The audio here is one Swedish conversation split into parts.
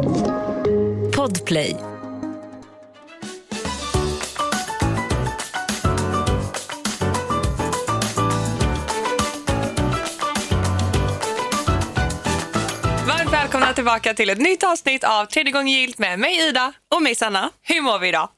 Podplay. Varmt välkomna tillbaka till ett nytt avsnitt av Tredje gången gillt med mig Ida. Och mig Sanna. Hur mår vi idag?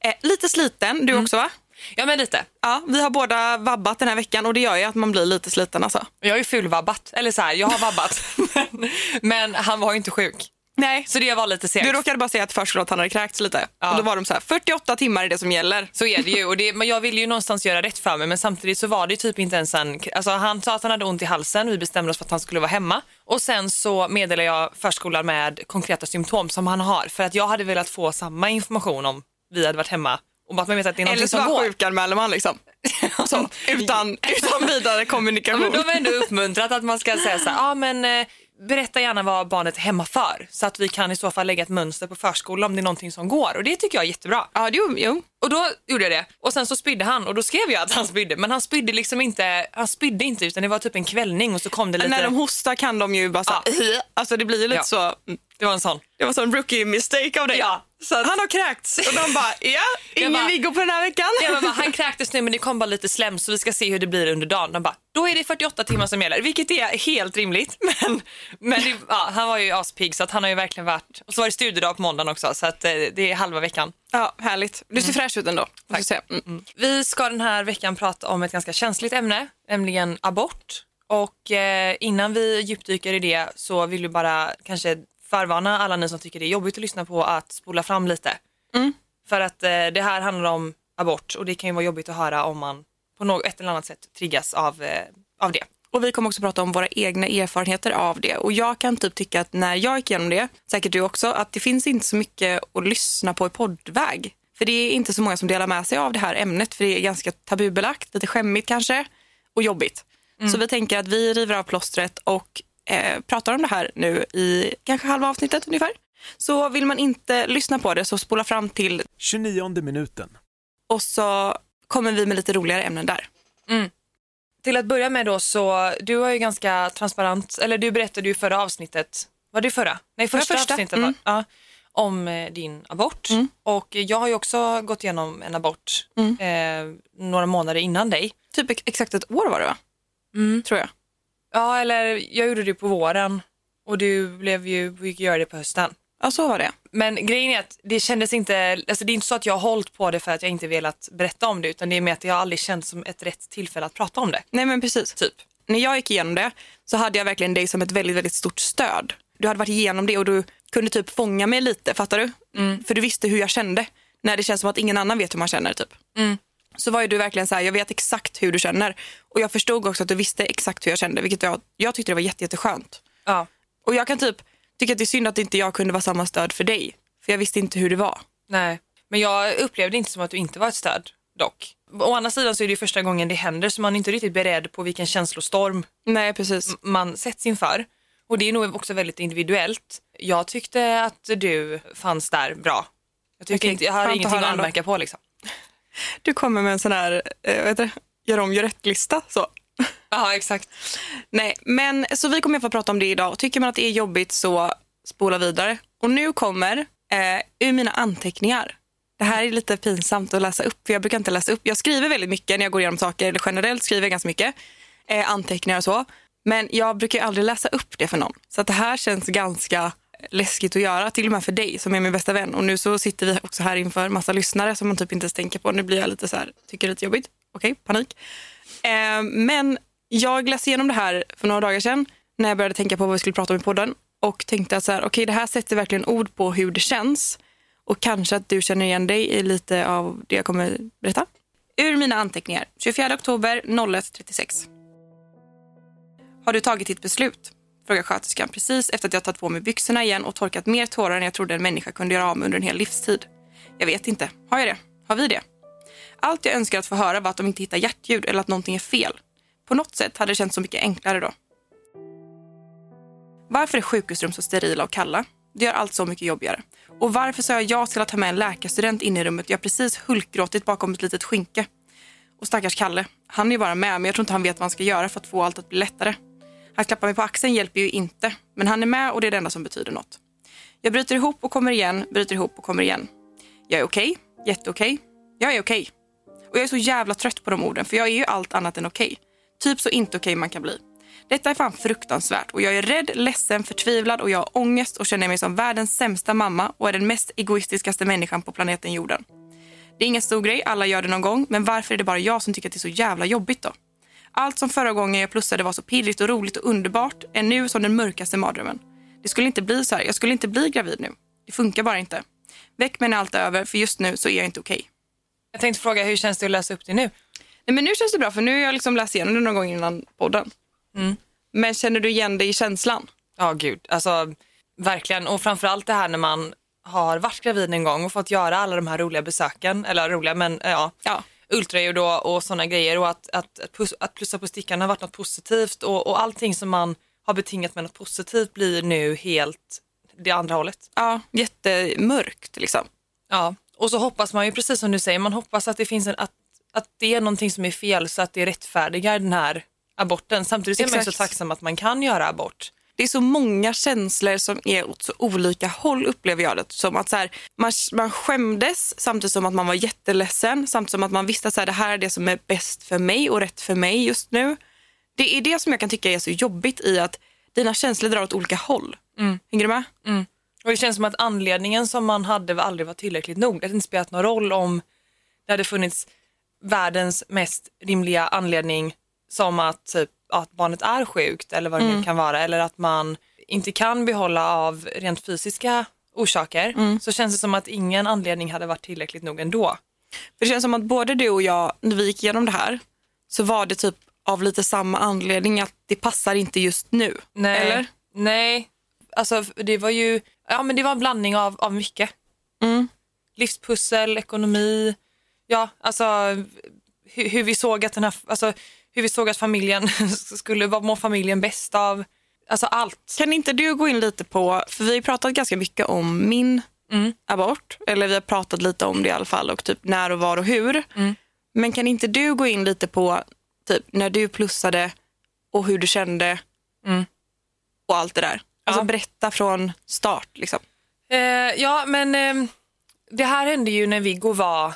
Eh, lite sliten, du också va? Ja men lite. Ja, vi har båda vabbat den här veckan och det gör ju att man blir lite sliten alltså. Jag har ju fulvabbat, eller så här, jag har vabbat. men, men han var ju inte sjuk. Nej. Så det var lite segt. Du råkade bara säga att förskolan hade kräkts lite. Ja. Och då var de så här, 48 timmar är det som gäller. Så är det ju. Och det, men jag ville ju någonstans göra rätt för mig men samtidigt så var det typ inte ens en... Alltså han sa att han hade ont i halsen, vi bestämde oss för att han skulle vara hemma. Och sen så meddelade jag förskolan med konkreta symptom som han har. För att jag hade velat få samma information om vi hade varit hemma. Och att man vet att det är någonting Eller så sjukanmäler man liksom. Så, utan, utan vidare Ja, kommunikation. men de har ändå uppmuntrat att man ska säga så här, ja men eh, berätta gärna vad barnet är hemma för. Så att vi kan i så fall lägga ett mönster på förskolan om det är någonting som går. Och det tycker jag är jättebra. Ja, jo, jo. Och då gjorde jag det. Och sen så spydde han och då skrev jag att han spydde. Men han spydde liksom inte, han spydde inte utan det var typ en kvällning och så kom det lite. När de hostar kan de ju bara så här, alltså det blir ju lite Ja. så, Det var en sån. det var sån rookie mistake av dig. Ja, så att- Han har kräkts och de bara, ja, ingen bara- Viggo på den här veckan. Ja, men bara, han kräktes nu men det kom bara lite slem så vi ska se hur det blir under dagen. De bara, då är det 48 timmar som gäller, vilket är helt rimligt. Men, men det, ja, han var ju aspigg så att han har ju verkligen varit, och så var det studiedag på måndagen också så att eh, det är halva veckan. Ja, härligt. Du ser fräsch ut ändå. jag säga. Mm. Vi ska den här veckan prata om ett ganska känsligt ämne, nämligen abort. Och eh, innan vi djupdyker i det så vill vi bara kanske förvarna alla ni som tycker det är jobbigt att lyssna på att spola fram lite. För att eh, det här handlar om abort och det kan ju vara jobbigt att höra om man på något ett eller annat sätt triggas av, eh, av det. Och vi kommer också prata om våra egna erfarenheter av det. Och jag kan typ tycka att när jag gick igenom det, säkert du också, att det finns inte så mycket att lyssna på i poddväg. För det är inte så många som delar med sig av det här ämnet för det är ganska tabubelagt, lite skämmigt kanske och jobbigt. Så vi tänker att vi river av plåstret och eh, pratar om det här nu i kanske halva avsnittet ungefär. Så vill man inte lyssna på det så spola fram till 29 minuten. och så kommer vi med lite roligare ämnen där. Till att börja med då så, du var ju ganska transparent, eller du berättade ju förra avsnittet, var det förra? Nej första, första. avsnittet Mm. var, ja, om eh, din abort. Och jag har ju också gått igenom en abort eh, några månader innan dig. Typ ex- exakt ett år var det va? Tror jag. Ja, eller jag gjorde det på våren och du blev ju, fick göra det på hösten. Ja, så var det. Men grejen är att det kändes inte, alltså det är inte så att jag har hållit på det för att jag inte velat berätta om det utan det är med att jag aldrig känt som ett rätt tillfälle att prata om det. Nej men precis. Typ. När jag gick igenom det så hade jag verkligen dig som ett väldigt, väldigt stort stöd. Du hade varit igenom det och du kunde typ fånga mig lite, fattar du? För du visste hur jag kände. När det känns som att ingen annan vet hur man känner typ. Så var ju du verkligen så här, jag vet exakt hur du känner. Och jag förstod också att du visste exakt hur jag kände, vilket jag, jag tyckte det var jätte, jätteskönt. Ja. Och jag kan typ tycka att det är synd att inte jag kunde vara samma stöd för dig. För jag visste inte hur det var. Nej, men jag upplevde inte som att du inte var ett stöd dock. Å andra sidan så är det ju första gången det händer så man är inte riktigt beredd på vilken känslostorm Nej, precis. man sätts inför. Och det är nog också väldigt individuellt. Jag tyckte att du fanns där bra. Jag, tycker Okej, inte, jag att ingenting att anmärka på liksom. Du kommer med en sån här, eh, vad heter det, gör om, gör rätt-lista. Så. Ja, exakt. Nej, men så vi kommer att få prata om det idag. Tycker man att det är jobbigt så spola vidare. Och nu kommer eh, ur mina anteckningar. Det här är lite pinsamt att läsa upp, för jag brukar inte läsa upp. Jag skriver väldigt mycket när jag går igenom saker, eller generellt skriver jag ganska mycket. Eh, anteckningar och så. Men jag brukar aldrig läsa upp det för någon. Så att det här känns ganska läskigt att göra, till och med för dig som är min bästa vän. Och nu så sitter vi också här inför massa lyssnare som man typ inte ens tänker på. Nu blir jag lite så här, tycker det är lite jobbigt. Okej, panik. Eh, men jag läste igenom det här för några dagar sedan när jag började tänka på vad vi skulle prata om i podden och tänkte att så här, okej, det här sätter verkligen ord på hur det känns och kanske att du känner igen dig i lite av det jag kommer berätta. Ur mina anteckningar, 24 oktober 01.36. Har du tagit ditt beslut? Frågar sköterskan precis efter att jag tagit på mig byxorna igen och torkat mer tårar än jag trodde en människa kunde göra av med under en hel livstid. Jag vet inte. Har jag det? Har vi det? Allt jag önskar att få höra var att de inte hittar hjärtljud eller att någonting är fel. På något sätt hade det känts så mycket enklare då. Varför är sjukhusrum så sterila och kalla? Det gör allt så mycket jobbigare. Och varför sa jag ja till att ta med en läkarstudent in i rummet jag precis hulkgråtit bakom ett litet skynke? Och stackars Kalle, han är ju bara med men jag tror inte han vet vad han ska göra för att få allt att bli lättare. Han klappar mig på axeln hjälper ju inte, men han är med och det är det enda som betyder något. Jag bryter ihop och kommer igen, bryter ihop och kommer igen. Jag är okej, jätteokej. Jag är okej. Och jag är så jävla trött på de orden för jag är ju allt annat än okej. Typ så inte okej man kan bli. Detta är fan fruktansvärt och jag är rädd, ledsen, förtvivlad och jag har ångest och känner mig som världens sämsta mamma och är den mest egoistiskaste människan på planeten jorden. Det är ingen stor grej, alla gör det någon gång, men varför är det bara jag som tycker att det är så jävla jobbigt då? Allt som förra gången jag plussade var så pirrigt och roligt och underbart är nu som den mörkaste mardrömmen. Det skulle inte bli så här, jag skulle inte bli gravid nu. Det funkar bara inte. Väck mig när allt är över, för just nu så är jag inte okej. Jag tänkte fråga, hur känns det att läsa upp det nu? Nej, men nu känns det bra, för nu har jag liksom läst igenom det någon gång innan podden. Mm. Men känner du igen dig i känslan? Ja, gud. Alltså, verkligen. Och framförallt det här när man har varit gravid en gång och fått göra alla de här roliga besöken, eller roliga, men ja, Ja. Ultraljud och, och sådana grejer och att, att, att, plus, att plussa på stickan har varit något positivt och, och allting som man har betingat med något positivt blir nu helt det andra hållet. Ja, jättemörkt liksom. Ja, och så hoppas man ju precis som du säger, man hoppas att det finns en, att, att det är någonting som är fel så att det rättfärdigar den här aborten. Samtidigt är man ju så Exakt. tacksam att man kan göra abort. Det är så många känslor som är åt så olika håll upplever jag det. Som att så här, man, man skämdes samtidigt som att man var jätteledsen. Samtidigt som att man visste att så här, det här är det som är bäst för mig och rätt för mig just nu. Det är det som jag kan tycka är så jobbigt i att dina känslor drar åt olika håll. Hänger du med? Och det känns som att anledningen som man hade aldrig var tillräckligt nog. Det hade inte spelat någon roll om det hade funnits världens mest rimliga anledning som att, typ, att barnet är sjukt eller vad det nu kan vara eller att man inte kan behålla av rent fysiska orsaker så känns det som att ingen anledning hade varit tillräckligt nog ändå. För det känns som att både du och jag, när vi gick igenom det här, så var det typ av lite samma anledning att det passar inte just nu. Nej. Eller? Nej, alltså det var ju ja, men det var en blandning av, av mycket. Mm. Livspussel, ekonomi, ja alltså hur, hur vi såg att den här, alltså hur vi såg att familjen skulle, vad må familjen bäst av, alltså allt. Kan inte du gå in lite på, för vi har pratat ganska mycket om min Mm. abort, eller vi har pratat lite om det i alla fall och typ när och var och hur. Mm. Men kan inte du gå in lite på typ när du plussade och hur du kände Mm. och allt det där? Alltså Ja. berätta från start liksom. Eh, ja men eh, det här hände ju när Viggo var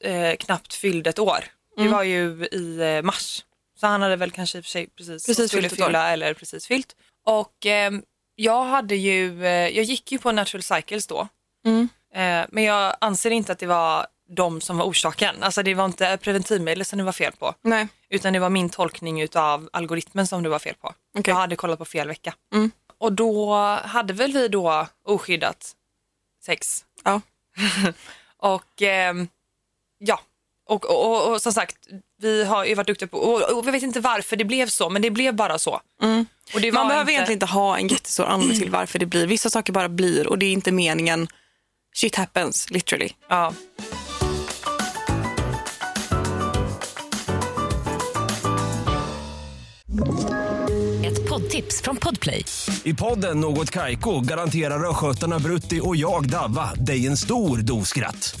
eh, knappt fylld ett år. Mm. Det var ju i eh, mars. Så han hade väl kanske i och för sig precis, Precis skulle fylla eller precis fyllt. Och eh, jag hade ju, eh, jag gick ju på Natural Cycles då. Mm. Eh, men jag anser inte att det var de som var orsaken. Alltså det var inte preventivmedel som det var fel på. Nej. Utan det var min tolkning utav algoritmen som det var fel på. Okej. Jag hade kollat på fel vecka. Mm. Och då hade väl vi då oskyddat sex. Ja. Och ehm, ja, och, och, och, och som sagt, vi har ju varit duktiga på, och, och jag vet inte varför det blev så, men det blev bara så. Mm. Och det Man var behöver inte, egentligen inte ha en jättestor anledning till varför det blir. Vissa saker bara blir och det är inte meningen. Shit happens, literally. Ja. Ett poddtips från Podplay. I podden Något Kaiko garanterar östgötarna Brutti och jag, Davva, dig en stor dos skratt.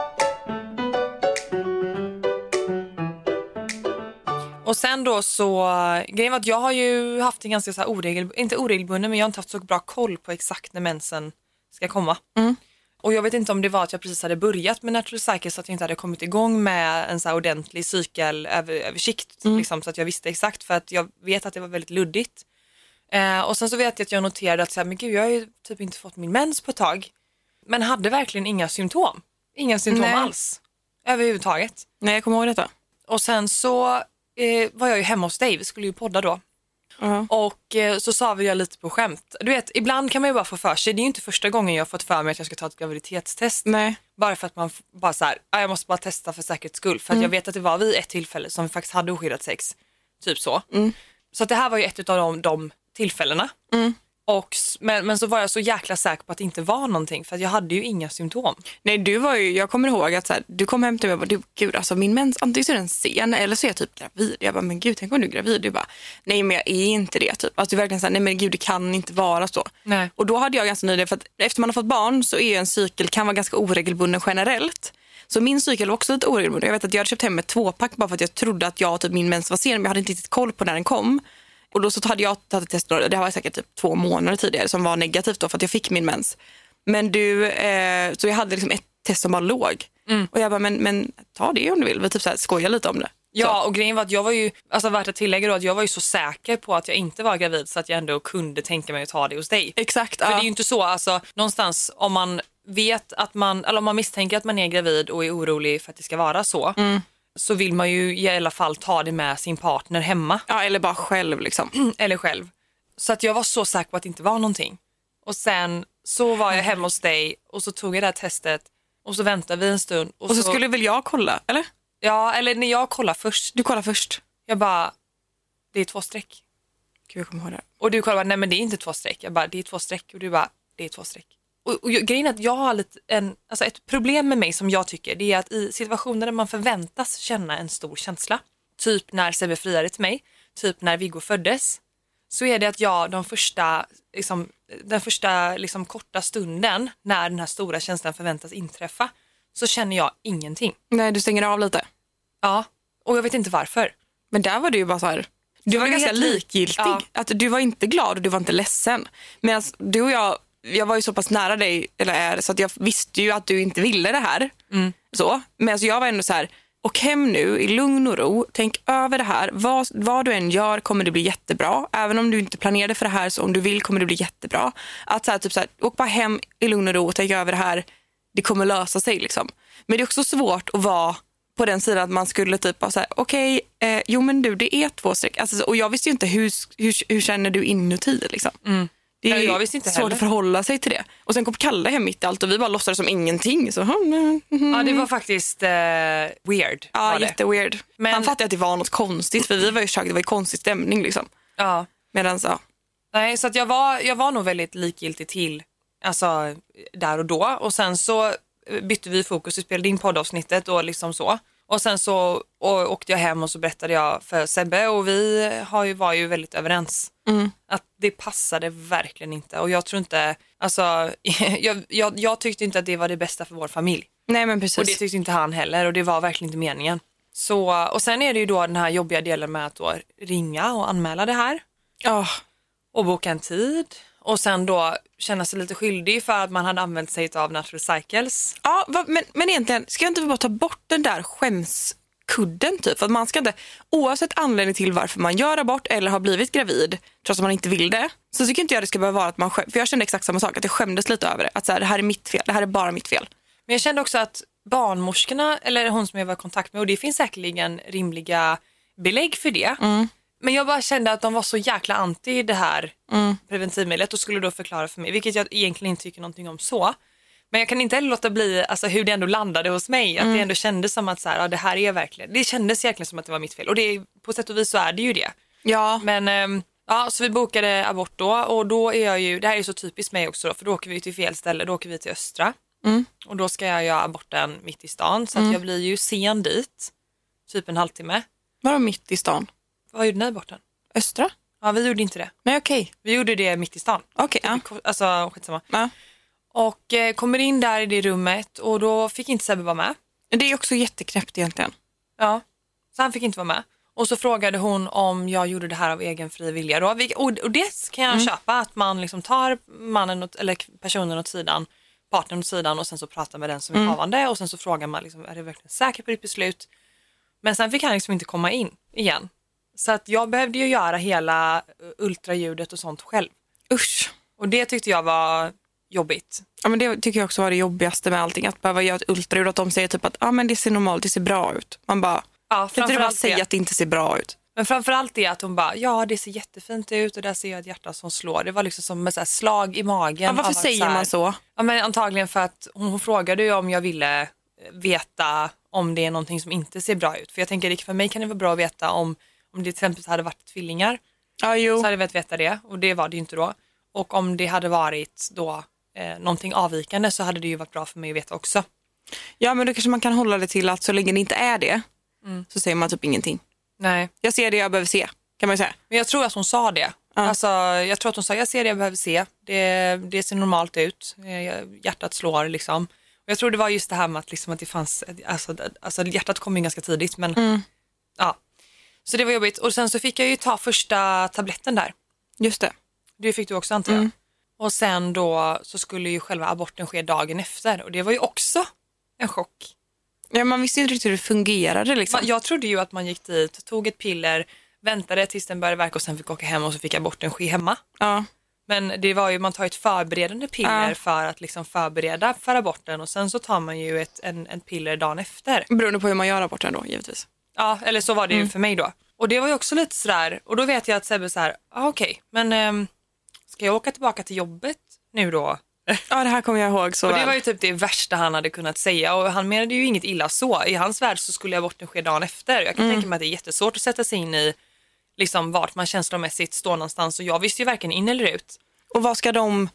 Och sen då så, grejen var att jag har ju haft en ganska så här oregel, inte oregelbunden, men jag har inte haft så bra koll på exakt när mensen ska komma. Och jag vet inte om det var att jag precis hade börjat med Natural Cycle så att jag inte hade kommit igång med en så här ordentlig cykelöversikt liksom, så att jag visste exakt för att jag vet att det var väldigt luddigt. Eh, och sen så vet jag att jag noterade att så här, men gud, jag har ju typ inte fått min mens på ett tag. Men hade verkligen inga symptom. Inga symptom Nej. alls. Överhuvudtaget. Nej, jag kommer ihåg detta. Och sen så eh, var jag ju hemma hos dig, vi skulle ju podda då. Ja. Och eh, så sa vi jag lite på skämt. Du vet, ibland kan man ju bara få för sig, det är ju inte första gången jag har fått för mig att jag ska ta ett graviditetstest. Nej. Bara för att man f- bara så här, "Ah, jag måste bara testa för säkerhets skull. För att jag vet att det var vid ett tillfälle som vi faktiskt hade oskyddat sex. Typ så. Så att det här var ju ett av de, de tillfällena. Och, men, men så var jag så jäkla säker på att det inte var någonting för jag hade ju inga symptom. Nej, du var ju, jag kommer ihåg att så här, du kom hem till mig och bara, du, gud alltså min mens, antingen så är den sen eller så är jag typ gravid. Jag bara, men gud tänk om du är gravid? Du bara, nej men jag är inte det typ. Alltså du verkligen såhär, nej men gud det kan inte vara så. Nej. Och då hade jag ganska nyligen, för att efter man har fått barn så är ju en cykel, kan vara ganska oregelbunden generellt. Så min cykel var också lite oregelbunden. Jag vet att jag hade köpt hem ett tvåpack bara för att jag trodde att jag typ min mens var sen, men jag hade inte riktigt koll på när den kom. Och då så hade jag tagit ett test, det var säkert typ två månader tidigare, som var negativt då för att jag fick min mens. Men du, eh, så jag hade liksom ett test som bara låg. Och jag bara, men, men ta det om du vill. Vi typ så här skojar lite om det. Ja, och grejen var att jag var ju, alltså värt att tillägga då att jag var ju så säker på att jag inte var gravid så att jag ändå kunde tänka mig att ta det hos dig. Exakt. För ja. det är ju inte så, alltså någonstans om man vet att man, eller om man misstänker att man är gravid och är orolig för att det ska vara så, så vill man ju i alla fall ta det med sin partner hemma ja, eller bara själv liksom. eller själv. Så att jag var så säker på att det inte var någonting. Och sen så var jag hemma hos dig och så tog jag det här testet och så väntade vi en stund. Och, Och så skulle väl jag kolla, eller? Ja, eller när jag kollade först, Du kollar först. jag bara, det är två streck. Gud, jag kommer ihåg det. Och du kollade bara, nej men det är inte två streck. Jag bara, det är två streck. Och du bara, det är två streck. Och, och grejen är att jag har lite en, alltså ett problem med mig som jag tycker, det är att i situationer där man förväntas känna en stor känsla, typ när Sebbe friade till mig, typ när Viggo föddes, så är det att jag de första, liksom, den första liksom, korta stunden när den här stora känslan förväntas inträffa, så känner jag ingenting. Nej, du stänger av lite. Ja, och jag vet inte varför. Men där var du ju bara så här. Du Så var ganska likgiltig. Ja. Att du var inte glad och du var inte ledsen. Medan du och jag, jag var ju så pass nära dig, eller är, så att jag visste ju att du inte ville det här. Så. Men alltså jag var ändå så här, och hem nu i lugn och ro, tänk över det här. Vad, vad du än gör kommer det bli jättebra. Även om du inte planerade för det här, så om du vill kommer det bli jättebra. Att så här, typ så här, åk bara hem i lugn och ro och tänk över det här. Det kommer lösa sig liksom. Men det är också svårt att vara på den sidan att man skulle typ vara så här, okej, eh, jo men du det är två streck. Alltså, så- och jag visste ju inte hur, hur, hur känner du inuti liksom. Det är jag visste inte svårt heller. att förhålla sig till det. Och sen kom Kalle hem mitt i allt och vi bara låtsades som ingenting. Så, mm, mm. Ja, det var faktiskt eh, weird. Ja, jätteweird. Men- Han fattade att det var något konstigt för vi var ju i köket, det var ju konstig stämning liksom. Ja. Medan så, Nej, så att jag, var, jag var nog väldigt likgiltig till alltså, där och då. Och sen så bytte vi fokus, vi spelade in poddavsnittet och liksom så. Och sen så och, åkte jag hem och så berättade jag för Sebbe och vi har ju, var ju väldigt överens. Att det passade verkligen inte och jag tror inte, alltså jag, jag, jag tyckte inte att det var det bästa för vår familj. nej men precis. Och det tyckte inte han heller och det var verkligen inte meningen. Så, och sen är det ju då den här jobbiga delen med att då ringa och anmäla det här Ja, och boka en tid och sen då känna sig lite skyldig för att man hade använt sig av Natural Cycles. Ja, va, men, men egentligen, ska jag inte bara ta bort den där skämskudden typ? För att man ska inte, oavsett anledning till varför man gör abort eller har blivit gravid, trots att man inte vill det, så tycker inte jag det ska behöva vara att man skäm, för jag kände exakt samma sak, att jag skämdes lite över det. Att så här, det här är mitt fel, det här är bara mitt fel. Men jag kände också att barnmorskorna, eller hon som jag var i kontakt med, och det finns säkerligen rimliga belägg för det. Men jag bara kände att de var så jäkla anti det här preventivmedlet och skulle då förklara för mig, vilket jag egentligen inte tycker någonting om så. Men jag kan inte heller låta bli alltså, hur det ändå landade hos mig. Att det ändå kändes som att så här, ja, det här är verkligen, det kändes egentligen som att det var mitt fel. Och det, på sätt och vis så är det ju det. Ja, Men ehm, ja, så vi bokade abort då och då är jag ju, det här är så typiskt mig också då, för då åker vi till fel ställe, då åker vi till Östra. Och då ska jag göra aborten mitt i stan så att jag blir ju sen dit, typ en halvtimme. var de mitt i stan? Vad gjorde ni aborten? Östra? Ja, vi gjorde inte det. Nej okej. Vi gjorde det mitt i stan. Okej, ja. Alltså skitsamma. ja. Och eh, kommer in där i det rummet och då fick inte Sebbe vara med. Det är också jätteknäppt egentligen. Ja, så han fick inte vara med. Och så frågade hon om jag gjorde det här av egen fri vilja. Då. Och, det kan jag köpa, att man liksom tar mannen åt, eller personen åt sidan, partnern åt sidan och sen så pratar med den som är havande och sen så frågar man, liksom, är du verkligen säker på ditt beslut? Men sen fick han liksom inte komma in igen. Så att jag behövde ju göra hela eh, ultraljudet och sånt själv. Usch. Och det tyckte jag var jobbigt. Ja, men det tycker jag också var det jobbigaste med allting. Att behöva göra ett ultraljud. Att de säger typ att ah, men det ser normalt, det ser bra ut. Man bara, Ja, kan inte du bara säga det. att det inte ser bra ut? Men framförallt det att hon bara, ja det ser jättefint ut och där ser jag ett hjärta som slår. Det var liksom som ett slag i magen. Ja, varför säger så här- man så? Ja, men antagligen för att hon, hon frågade ju om jag ville eh, veta om det är någonting som inte ser bra ut. För jag tänker för mig kan det vara bra att veta om, om det till exempel hade varit tvillingar jo. så hade jag velat veta det och det var det ju inte då. Och om det hade varit då eh, någonting avvikande så hade det ju varit bra för mig att veta också. Ja, men då kanske man kan hålla det till att så länge det inte är det så säger man typ ingenting. Nej. Jag ser det jag behöver se, kan man ju säga. Men jag tror att hon sa det. Alltså, jag tror att hon sa, jag ser det jag behöver se. Det, det ser normalt ut. Eh, Hjärtat slår liksom. Och jag tror det var just det här med att, liksom, att det fanns, alltså, alltså hjärtat kom ju ganska tidigt men ja. Så det var jobbigt. Och sen så fick jag ju ta första tabletten där. Just det. Det fick du också antar jag. Och sen då så skulle ju själva aborten ske dagen efter och det var ju också en chock. Ja, man visste inte riktigt hur det fungerade. Liksom. Jag trodde ju att man gick dit, tog ett piller, väntade tills den började verka och sen fick åka hem och så fick aborten ske hemma. Ja. Men det var ju, man tar ett förberedande piller Ja. för att liksom förbereda för aborten och sen så tar man ju ett en, en piller dagen efter. Beroende på hur man gör aborten då, givetvis. Ja, eller så var det ju för mig då. Och det var ju också lite sådär, och då vet jag att Sebbe såhär, ah, okej, men ehm, ska jag åka tillbaka till jobbet nu då? Ja, det här kommer jag ihåg så Och det väl. var ju typ det värsta han hade kunnat säga och han menade ju inget illa så. I hans värld så skulle aborten ske dagen efter. Jag kan tänka mig att det är jättesvårt att sätta sig in i liksom vart man känslomässigt står någonstans och jag visste ju varken in eller ut. Och vad ska de...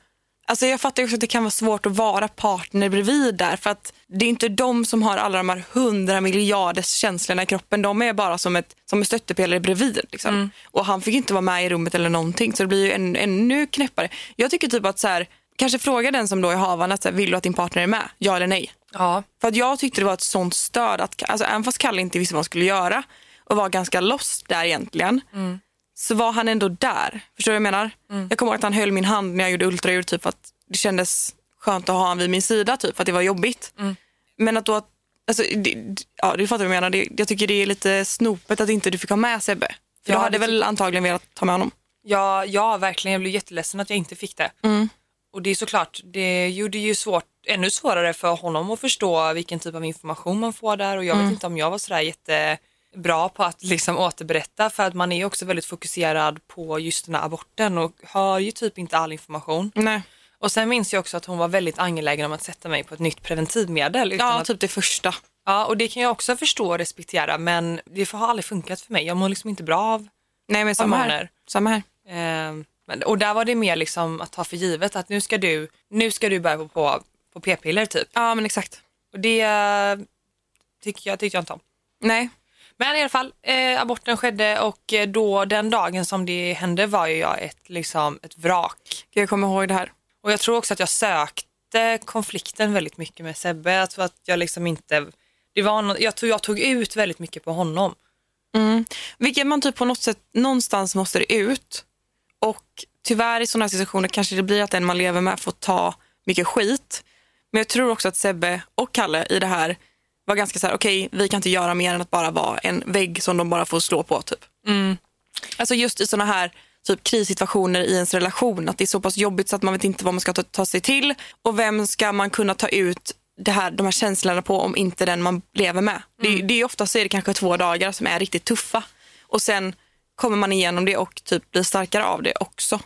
Alltså jag fattar också att det kan vara svårt att vara partner bredvid där för att det är inte de som har alla de här hundra miljarders känslorna i kroppen. De är bara som, ett, som en stöttepelare bredvid. Liksom. Och han fick inte vara med i rummet eller någonting så det blir ju en, ännu knäppare. Jag tycker typ att så här, kanske fråga den som då är havande, att så här, vill du att din partner är med? Ja eller nej? Ja. För att jag tyckte det var ett sånt stöd, att, alltså, även fast Kalle inte visste vad han skulle göra och var ganska lost där egentligen, så var han ändå där. Förstår du vad jag menar? Jag kommer ihåg att han höll min hand när jag gjorde ultraljud typ att det kändes skönt att ha honom vid min sida typ för att det var jobbigt. Men att då, att- alltså, det, ja du fattar vad jag menar. Det, jag tycker det är lite snopet att inte du fick ha med Sebbe. För Ja, du hade väl antagligen velat ta med honom? Ja, ja, verkligen. Jag blev jätteledsen att jag inte fick det. Och det är såklart, det gjorde ju svårt, ännu svårare för honom att förstå vilken typ av information man får där och jag vet inte om jag var sådär jättebra på att liksom återberätta för att man är också väldigt fokuserad på just den här aborten och hör ju typ inte all information. Nej. Och sen minns jag också att hon var väldigt angelägen om att sätta mig på ett nytt preventivmedel. Utan Ja, att, typ det första. ja, och det kan jag också förstå och respektera men det har aldrig funkat för mig. Jag mår liksom inte bra av Nej men samma här. Samma här. Eh, men, och där var det mer liksom att ta för givet att nu ska du, nu ska du börja på, på, på p-piller typ. Ja men exakt. Och det eh, tycker jag, tyckte jag inte om. Nej. Men i alla fall, eh, aborten skedde och eh, då den dagen som det hände var ju jag ett, liksom, ett vrak. Jag kommer ihåg det här. Och jag tror också att jag sökte konflikten väldigt mycket med Sebbe. Jag tror att jag liksom inte, det var nå- jag, tror jag tog ut väldigt mycket på honom. Vilket man typ på något sätt, någonstans måste det ut. Och tyvärr i sådana här situationer kanske det blir att den man lever med får ta mycket skit. Men jag tror också att Sebbe och Kalle i det här var ganska så här: okej vi kan inte göra mer än att bara vara en vägg som de bara får slå på typ. Alltså just i sådana här typ krissituationer i ens relation, att det är så pass jobbigt så att man vet inte vad man ska ta, ta sig till och vem ska man kunna ta ut det här, de här känslorna på om inte den man lever med. Det, det är ofta så är det kanske två dagar som är riktigt tuffa och sen kommer man igenom det och typ blir starkare av det också.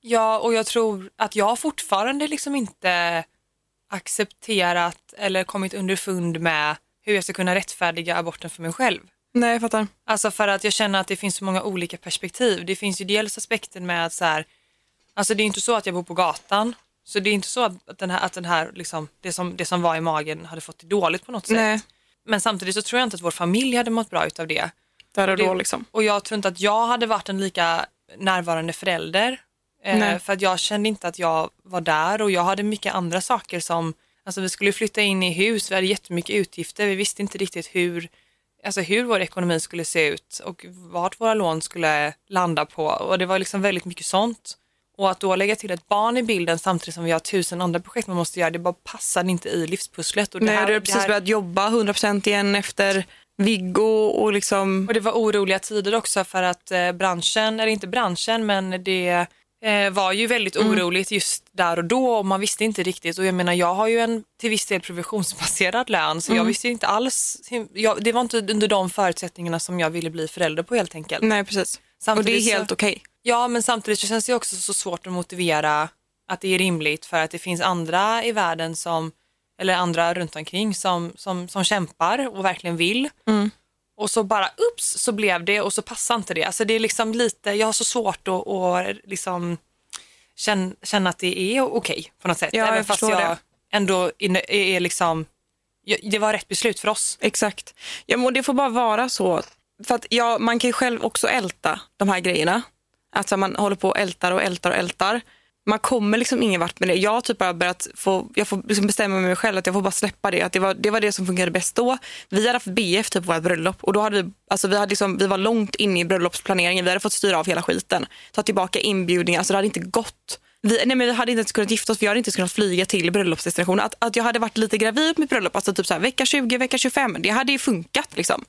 Ja, och jag tror att jag fortfarande liksom inte accepterat eller kommit underfund med hur jag ska kunna rättfärdiga aborten för mig själv. Nej, jag fattar. Alltså för att jag känner att det finns så många olika perspektiv. Det finns ju dels aspekten med att så här, alltså det är inte så att jag bor på gatan. Så det är inte så att den här, att den här liksom, det, som, det som var i magen hade fått det dåligt på något sätt. Nej. Men samtidigt så tror jag inte att vår familj hade mått bra utav det. Där och det, då liksom. Och jag tror inte att jag hade varit en lika närvarande förälder. Eh, för att jag kände inte att jag var där och jag hade mycket andra saker som, alltså vi skulle flytta in i hus, vi hade jättemycket utgifter, vi visste inte riktigt hur, alltså hur vår ekonomi skulle se ut och vart våra lån skulle landa på och det var liksom väldigt mycket sånt. Och att då lägga till ett barn i bilden samtidigt som vi har tusen andra projekt man måste göra, det bara passade inte i livspusslet. Och det Nej, här- du har precis här- börjat jobba 100% igen efter Viggo och liksom... Och det var oroliga tider också för att eh, branschen, eller inte branschen, men det eh, var ju väldigt oroligt just där och då och man visste inte riktigt. Och jag menar, jag har ju en till viss del provisionsbaserad lön så jag visste inte alls, jag, det var inte under de förutsättningarna som jag ville bli förälder på helt enkelt. Nej, precis. Och det Samtidigt är helt okej. Ja, men samtidigt så känns det också så svårt att motivera att det är rimligt för att det finns andra i världen som, eller andra runt omkring som, som, som kämpar och verkligen vill. Och så bara ups så blev det och så passar inte det. Alltså det är liksom lite, jag har så svårt att, att liksom känna, känna att det är okej på något sätt. Ja, jag Även fast förstår jag det. ändå är, är liksom, jag- det var rätt beslut för oss. Exakt. Ja, men det får bara vara så. För att ja, man kan ju själv också älta de här grejerna. Alltså man håller på och ältar och ältar och ältar. Man kommer liksom ingen vart med det. Jag har typ bara börjat få, jag får liksom bestämma med mig själv att jag får bara släppa det. Att det var det, var det som fungerade bäst då. Vi hade haft BF typ på vårt bröllop och då hade vi, alltså vi, hade liksom, vi var långt inne i bröllopsplaneringen. Vi hade fått styra av hela skiten. Ta tillbaka inbjudningar, alltså det hade inte gått. Vi, nej men vi hade inte ens kunnat gifta oss, vi hade inte ens kunnat flyga till bröllopsdestinationen. Att, att jag hade varit lite gravid mitt bröllop, alltså typ så här, vecka 20, vecka 25, det hade ju funkat liksom.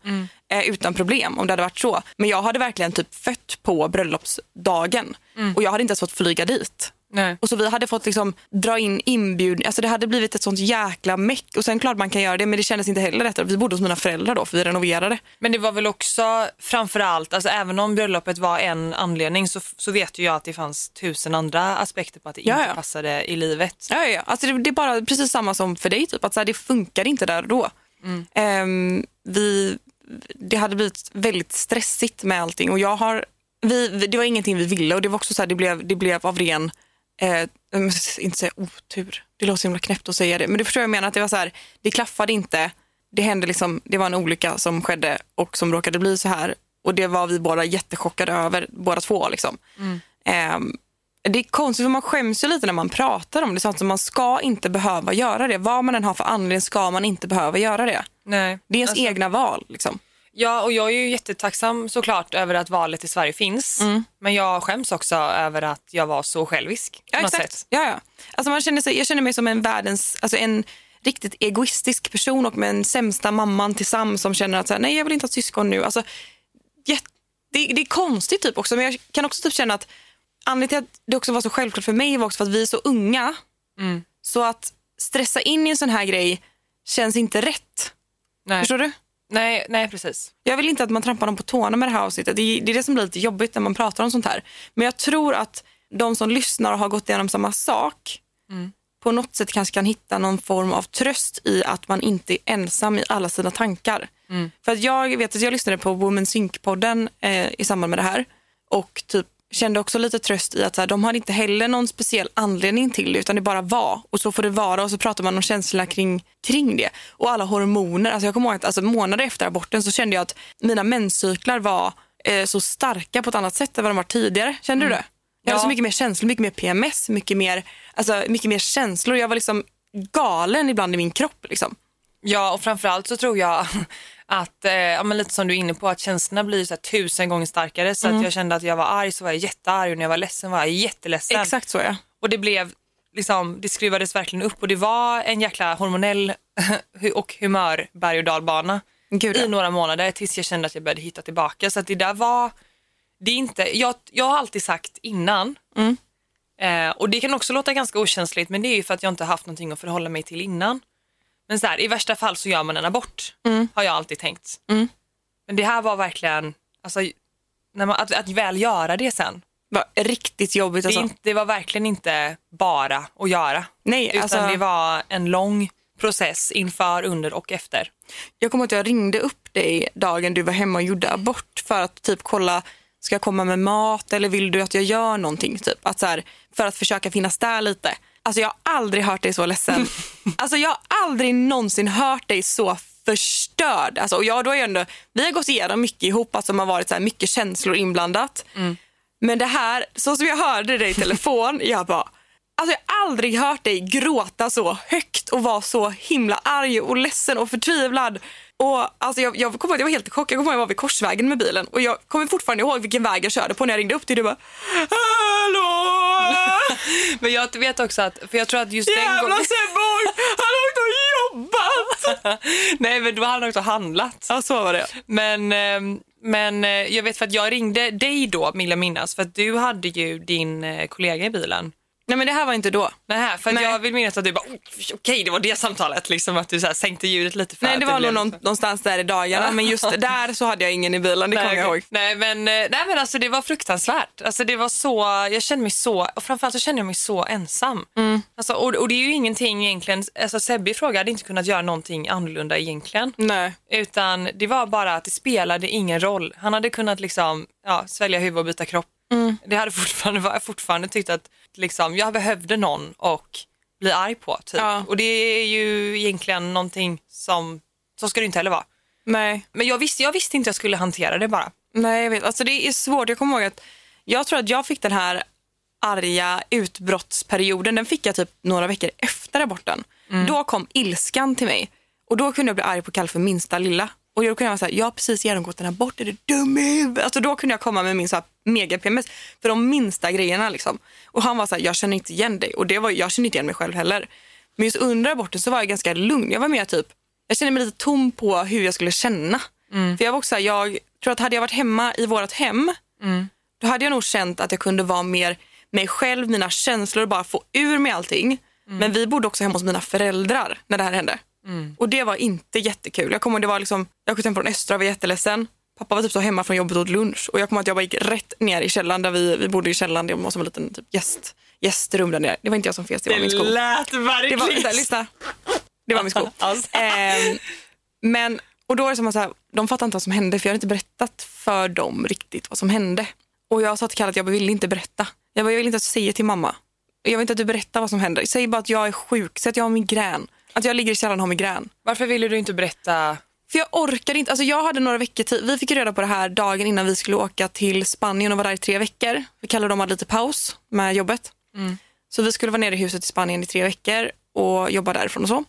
Eh, utan problem om det hade varit så. Men jag hade verkligen typ fött på bröllopsdagen och jag hade inte ens fått flyga dit. Nej. Och så vi hade fått liksom dra in inbjudningar, alltså det hade blivit ett sånt jäkla meck. Och sen klart man kan göra det men det kändes inte heller rätt. Vi bodde hos mina föräldrar då för vi renoverade. Men det var väl också framför allt, alltså även om bröllopet var en anledning så, så vet ju jag att det fanns tusen andra aspekter på att det inte passade i livet. Ja, ja. Alltså det, det är bara precis samma som för dig, typ, att så här, det funkar inte där och då. Ehm, vi, det hade blivit väldigt stressigt med allting och jag har, vi- det var ingenting vi ville och det var också så här, det blev, det blev av ren, eh, inte säga otur, det låter så himla knäppt att säga det, men du förstår vad jag menar, att det var så här, det klaffade inte, det hände liksom, det var en olycka som skedde och som råkade bli så här och det var vi båda jättechockade över, båda två liksom. Ehm, det är konstigt för man skäms ju lite när man pratar om det. Så att man ska inte behöva göra det. Vad man än har för anledning ska man inte behöva göra det. Nej. Det är ens Alltså- egna val. Liksom. Ja, och jag är ju jättetacksam såklart över att valet i Sverige finns. Men jag skäms också över att jag var så självisk. något sätt. Ja, ja. Alltså man känner sig, jag känner mig som en världens, alltså en riktigt egoistisk person och med en sämsta mamman tillsammans som känner att så här, nej jag vill inte ha syskon nu. Alltså, det, det är konstigt typ också men jag kan också typ känna att anledningen till att det också var så självklart för mig var också för att vi är så unga. Så att stressa in i en sån här grej känns inte rätt. Nej. Förstår du? Nej, nej, precis. Jag vill inte att man trampar dem på tårna med det här avsnittet. Det är, det är det som blir lite jobbigt när man pratar om sånt här. Men jag tror att de som lyssnar och har gått igenom samma sak på något sätt kanske kan hitta någon form av tröst i att man inte är ensam i alla sina tankar. För att jag vet att jag lyssnade på Women Sync-podden eh, i samband med det här och typ kände också lite tröst i att så här, de hade inte heller någon speciell anledning till det utan det bara var och så får det vara och så pratar man om känslorna kring, kring det. Och alla hormoner, alltså jag kommer ihåg att alltså, månader efter aborten så kände jag att mina menscyklar var eh, så starka på ett annat sätt än vad de var tidigare. Kände du det? Jag hade Ja. så mycket mer känslor, mycket mer PMS, mycket mer, alltså, mycket mer känslor. Jag var liksom galen ibland i min kropp. Liksom. Ja, och framförallt så tror jag att, eh, ja, men lite som du är inne på, att känslorna blir så här tusen gånger starkare. Så att jag kände att jag var arg så var jag jättearg och när jag var ledsen var jag jätteledsen. Exakt så ja. Och det blev, liksom, det skruvades verkligen upp och det var en jäkla hormonell och humör berg och dalbana Gud, ja. i några månader tills jag kände att jag började hitta tillbaka. Så att det där var, det är inte, jag, jag har alltid sagt innan, Mm. eh, och det kan också låta ganska okänsligt men det är ju för att jag inte haft någonting att förhålla mig till innan. Men så här, i värsta fall så gör man en abort, Mm. har jag alltid tänkt. Men det här var verkligen, alltså, när man, att, att väl göra det sen, Det var riktigt jobbigt. det, Alltså. inte, det var verkligen inte bara att göra. Nej, Utan alltså, det var en lång process inför, under och efter. Jag kommer att jag ringde upp dig dagen du var hemma och gjorde abort för att typ kolla, ska jag komma med mat eller vill du att jag gör någonting? Typ. Att så här, för att försöka finnas där lite. Alltså jag har aldrig hört dig så ledsen. alltså jag har aldrig någonsin hört dig så förstörd. Alltså, och jag, då är ändå, vi har gått igenom mycket ihop, alltså, som har varit så här, mycket känslor inblandat. Men det här, så som jag hörde dig i telefon, jag bara, alltså jag har aldrig hört dig gråta så högt och vara så himla arg och ledsen och förtvivlad. Och alltså jag, jag kommer ihåg att jag var helt i chock. Jag kommer ihåg att jag var vid korsvägen med bilen och jag kommer fortfarande ihåg vilken väg jag körde på när jag ringde upp till dig. Du bara, hallå! Men jag vet också att, för jag tror att just den Jävla gången... Sebbe Borg, han har åkt och jobbat! Nej men då hade han också handlat. Ja, så var det. Men, ehm, men eh, jag vet för att jag ringde dig då, vill jag minnas, för att du hade ju din eh, kollega i bilen. Nej men det här var inte då. Nej, för Nej. jag vill minnas att du bara, "Oh, okej det var det samtalet, liksom att du så här sänkte ljudet lite för Nej det var nog någon, någonstans där i dagarna men just där så hade jag ingen i bilen, det kommer jag ihåg. Nej men, eh, nej men alltså det var fruktansvärt. Alltså det var så, jag kände mig så, och framförallt så kände jag mig så ensam. Mm. Alltså, och, och det är ju ingenting egentligen, alltså Sebbe fråga hade inte kunnat göra någonting annorlunda egentligen. Nej. Utan det var bara att det spelade ingen roll. Han hade kunnat liksom, ja, svälja huvud och byta kropp. Mm. Det hade fortfarande, var- fortfarande tyckt att liksom, jag behövde någon och bli arg på. Typ. Ja. Och det är ju egentligen någonting som, så ska det inte heller vara. Nej. Men jag visste, jag visste inte jag skulle hantera det bara. Nej, jag vet. Alltså det är svårt. Jag kommer ihåg att jag tror att jag fick den här arga utbrottsperioden. Den fick jag typ några veckor efter aborten. Då kom ilskan till mig och då kunde jag bli arg på Kalle för minsta lilla. Och då kunde jag vara såhär, jag har precis genomgått en abort, är du dum i huvudet? Alltså då kunde jag komma med min så här mega-PMS för de minsta grejerna liksom. Och han var såhär, jag känner inte igen dig. Och det var, jag känner inte igen mig själv heller. Men just under aborten så var jag ganska lugn. Jag var mer typ, jag kände mig lite tom på hur jag skulle känna. För jag var också så här, jag tror att hade jag varit hemma i vårt hem, då hade jag nog känt att jag kunde vara mer mig själv, mina känslor och bara få ur mig allting. Men vi bodde också hemma hos mina föräldrar när det här hände. Och det var inte jättekul. Jag kommer det var liksom, jag kom hem från Östra och var jätteledsen. Pappa var typ så hemma från jobbet och åt lunch. Och jag kommer att jag bara gick rätt ner i källaren där vi, vi bodde i källaren. Det var som en liten typ, gäst, gästrum där nere. Det var inte jag som fes, det var min sko. lät Det var, lyssna. Det var min sko. Alltså. Ehm, men, och då är det som att så här, de fattar inte vad som hände för jag hade inte berättat för dem riktigt vad som hände. Och jag sa till Kalle att jag vill inte berätta. Jag, bara, jag vill inte att du säger till mamma. Jag vill inte att du berättar vad som händer. Säg bara att jag är sjuk, säg att jag har migrän. Att jag ligger i källaren och har migrän. Varför ville du inte berätta? För jag orkade inte. Alltså jag hade några veckor tid. Vi fick reda på det här dagen innan vi skulle åka till Spanien och vara där i tre veckor. Vi kallade dem hade lite paus med jobbet. Så vi skulle vara nere i huset i Spanien i tre veckor och jobba därifrån och så.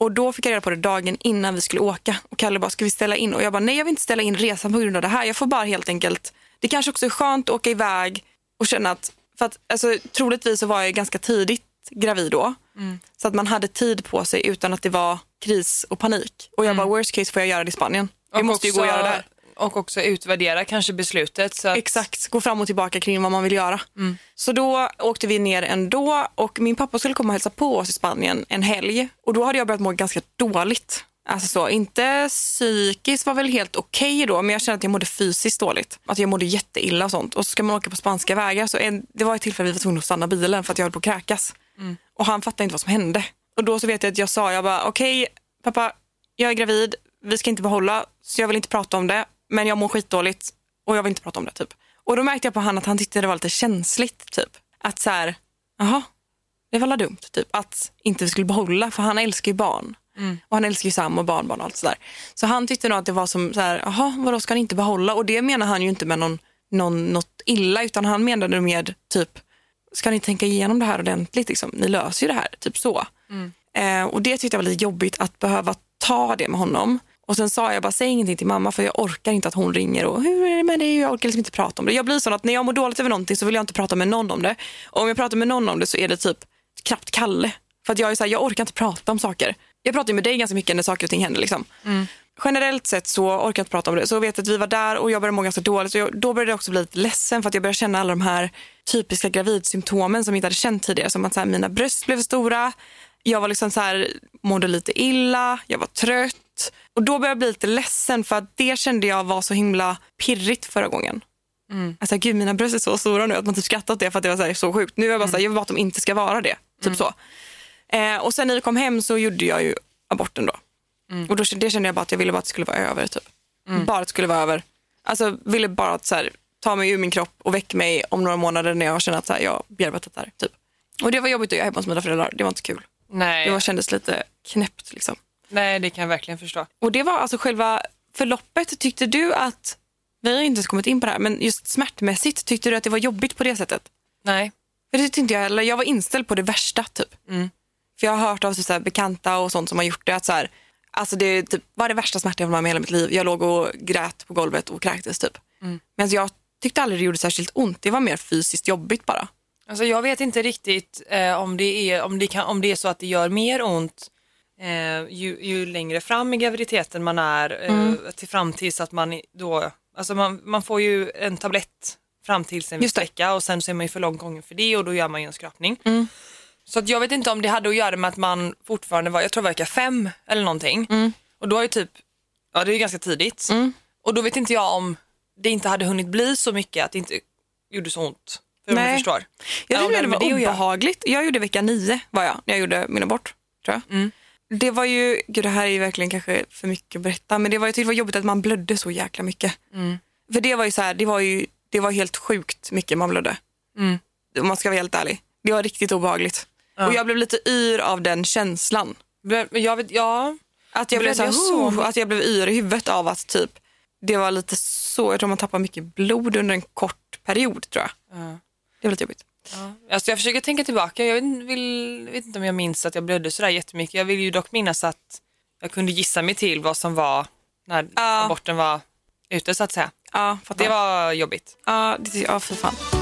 Och då fick jag reda på det dagen innan vi skulle åka. Och Kalle bara, ska vi ställa in? Och jag bara, nej jag vill inte ställa in resan på grund av det här. Jag får bara helt enkelt, det kanske också är skönt att åka iväg och känna att, för att alltså, troligtvis så var jag ganska tidigt gravid då. Så att man hade tid på sig utan att det var kris och panik. Och jag bara, worst case får jag göra det i Spanien. Det Och måste ju gå också- göra där. Och också utvärdera kanske beslutet. Så att, Exakt, gå fram och tillbaka kring vad man vill göra. Så då åkte vi ner ändå och min pappa skulle komma och hälsa på oss i Spanien en helg. Och då hade jag börjat må ganska dåligt. Alltså så, inte psykiskt var väl helt okej då, men jag kände att jag mådde fysiskt dåligt. Att jag mådde jätteilla och sånt. Och så ska man åka på spanska vägar. Så en, det var ett tillfälle vi var tvungna att stanna bilen för att jag höll på att kräkas. Och han fattade inte vad som hände. Och då så vet jag att jag sa, jag bara okej pappa, jag är gravid, vi ska inte behålla, så jag vill inte prata om det. Men jag mår skitdåligt och jag vill inte prata om det typ. Och då märkte jag på han att han tyckte det var lite känsligt typ. Att så här, jaha, det var väl dumt typ. Att inte vi skulle behålla, för han älskar ju barn. Och han älskar ju Sam och barnbarn och allt sådär. Så han tyckte nog att det var som så här, jaha, vadå ska ni inte behålla? Och det menar han ju inte med någon, någon, något illa, utan han menade med typ, ska ni tänka igenom det här ordentligt? Liksom? Ni löser ju det här, typ så. Eh, och det tyckte jag var lite jobbigt att behöva ta det med honom. Och sen sa jag bara, säg ingenting till mamma för jag orkar inte att hon ringer och hur är det med det? Jag orkar liksom inte prata om det. Jag blir sån att när jag mår dåligt över någonting så vill jag inte prata med någon om det. Och om jag pratar med någon om det så är det typ knappt Kalle. För att jag är så här, jag orkar inte prata om saker. Jag pratar ju med dig ganska mycket när saker och ting händer liksom. Generellt sett så orkar jag inte prata om det. Så jag vet att vi var där och jag började må ganska dåligt. Och jag, då började jag också bli lite ledsen för att jag började känna alla de här typiska gravidsymptomen som jag inte hade känt tidigare. Som att så här, mina bröst blev stora, jag var liksom så här, mådde lite illa, jag var trött. Och då började jag bli lite ledsen för att det kände jag var så himla pirrigt förra gången. Alltså gud mina bröst är så stora nu att man typ skrattat åt det för att det var så, här, så sjukt. Nu är jag bara så här, jag vill bara att de inte ska vara det. Typ så. Eh, och sen när vi kom hem så gjorde jag ju aborten då. Och då, det kände jag bara att jag ville bara att det skulle vara över. Typ. Bara att det skulle vara över. Alltså ville bara att så här, ta mig ur min kropp och väcka mig om några månader när jag känner att så här, jag bearbetat det här. Typ. Och det var jobbigt att göra hemma hos mina föräldrar. Det var inte kul. nej, Det var, kändes lite knäppt liksom. nej, det kan jag verkligen förstå. Och det var alltså själva förloppet. Tyckte du att, vi har inte ens kommit in på det här, men just smärtmässigt, tyckte du att det var jobbigt på det sättet? Nej. För det tyckte jag heller. Jag var inställd på det värsta typ. För jag har hört av så här, bekanta och sånt som har gjort det att så här, alltså det typ, var det värsta smärta jag varit med om i hela mitt liv. Jag låg och grät på golvet och kräktes typ. Men jag tyckte aldrig det gjorde särskilt ont. Det var mer fysiskt jobbigt bara. Alltså jag vet inte riktigt eh, om, det är, om, det kan, om det är så att det gör mer ont eh, ju, ju längre fram i graviditeten man är eh, till fram tills att man då, alltså man, man får ju en tablett fram tills en viss vecka och sen så är man ju för lång gången för det och då gör man ju en skrapning. Så att jag vet inte om det hade att göra med att man fortfarande var, jag tror vecka fem eller någonting. Och då är ju typ, ja det är ju ganska tidigt. Och då vet inte jag om det inte hade hunnit bli så mycket att det inte gjorde så ont. För Nej. du förstår. Jag tyckte det var göra. obehagligt. Jag gjorde vecka nio var jag när jag gjorde min abort. Tror jag. Det var ju, gud det här är ju verkligen kanske för mycket att berätta, men det var, jag tyckte det var jobbigt att man blödde så jäkla mycket. För det var ju så här, det var ju det var helt sjukt mycket man blödde. Om man ska vara helt ärlig. Det var riktigt obehagligt. Och jag blev lite yr av den känslan. Jag vet, ja. Att jag, blev Blev jag så? Att jag blev yr i huvudet av att typ det var lite så, jag tror man tappar mycket blod under en kort period tror jag. Det var lite jobbigt. Alltså jag försöker tänka tillbaka. Jag vill, vet inte om jag minns att jag blödde sådär jättemycket. Jag vill ju dock minnas att jag kunde gissa mig till vad som var när Ja. aborten var ute så att säga. Ja. Det var jobbigt. Ja, det, ja för fan.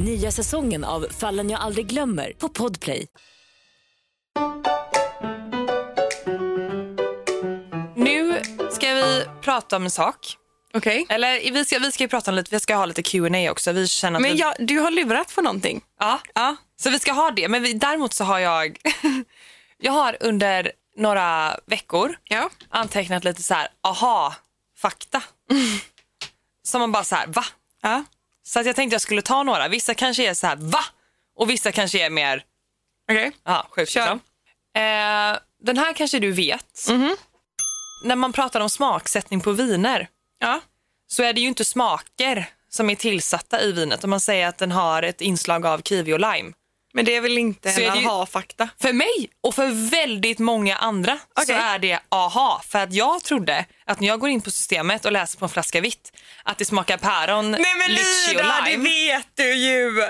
Nya säsongen av Fallen jag aldrig glömmer på Podplay. Nu ska vi prata om en sak. Okej. Eller vi ska, vi ska ju prata om lite, vi ska ha lite Q&A också. Vi känner att Men vi, jag, du har lurat på någonting. ja, Ja. så vi ska ha det. Men vi, däremot så har jag, jag har under några veckor Ja. antecknat lite så här, aha, fakta. Som man bara så här, va? ja. Så att jag tänkte jag skulle ta några. Vissa kanske är så här, va? Och vissa kanske är mer, Okej. ja, sjukt Kör. liksom. Eh, den här kanske du vet. När man pratar om smaksättning på viner Ja. så är det ju inte smaker som är tillsatta i vinet. Om man säger att den har ett inslag av kiwi och lime. Men det är väl inte Så är en det aha-fakta? För mig och för väldigt många andra så Okej. är det aha. För att jag trodde att när jag går in på systemet och läser på en flaska vitt att det smakar päron, Nej men Lida, det vet du ju!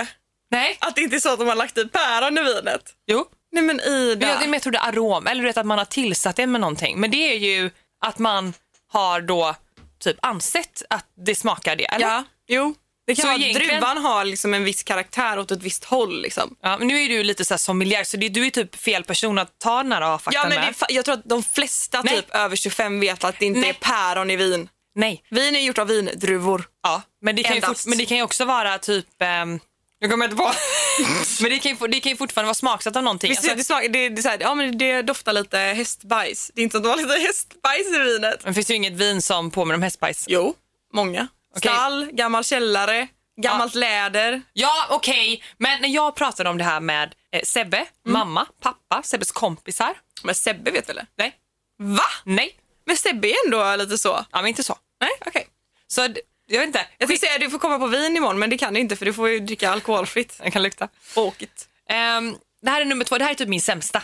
Nej, Att det inte är så att de har lagt i päron i vinet. jo. Nej men Ida. Men jag, men jag trodde arom, eller du vet att man har tillsatt det med någonting. Men det är ju att man har då typ ansett att det smakar det, eller? Ja, jo. Det kan Så vara att egentligen- druvan har liksom en viss karaktär åt ett visst håll. Liksom. Ja, men nu är du lite så här sommelier så det, du är typ fel person att ta den här A-faktan Ja, men det med. fa- jag tror att de flesta Nej. typ över 25 vet att det inte Nej. är päron i vin. Nej. Vin är gjort av vindruvor. Ja, men det kan, ju fort, men det kan ju också vara typ... Um, jag kommer inte på. men det kan, ju, det kan ju fortfarande vara smaksatt av någonting. Visst, Alltså, det, smakar, det, det, så här, ja, men det doftar lite hästbajs. Det är inte så att lite hästbajs i vinet. men finns det ju inget vin som påminner om hästbajs. Jo, många. Okej. Stall, gammal källare, gammalt läder. Ja, okej. Men när jag pratade om det här med eh, Sebbe, Mm. mamma, pappa, Sebbes kompisar. Men Sebbe vet väl det? Nej. Va? Nej. Men Sebbe är ändå lite så. Ja, men inte så. Nej, okej. Så d- jag vet inte. Jag tänkte säga att du får komma på vin imorgon men det kan du inte för du får ju dricka alkoholfritt. Jag kan lukta. Åkigt. Ehm, det här är nummer två. Det här är typ min sämsta.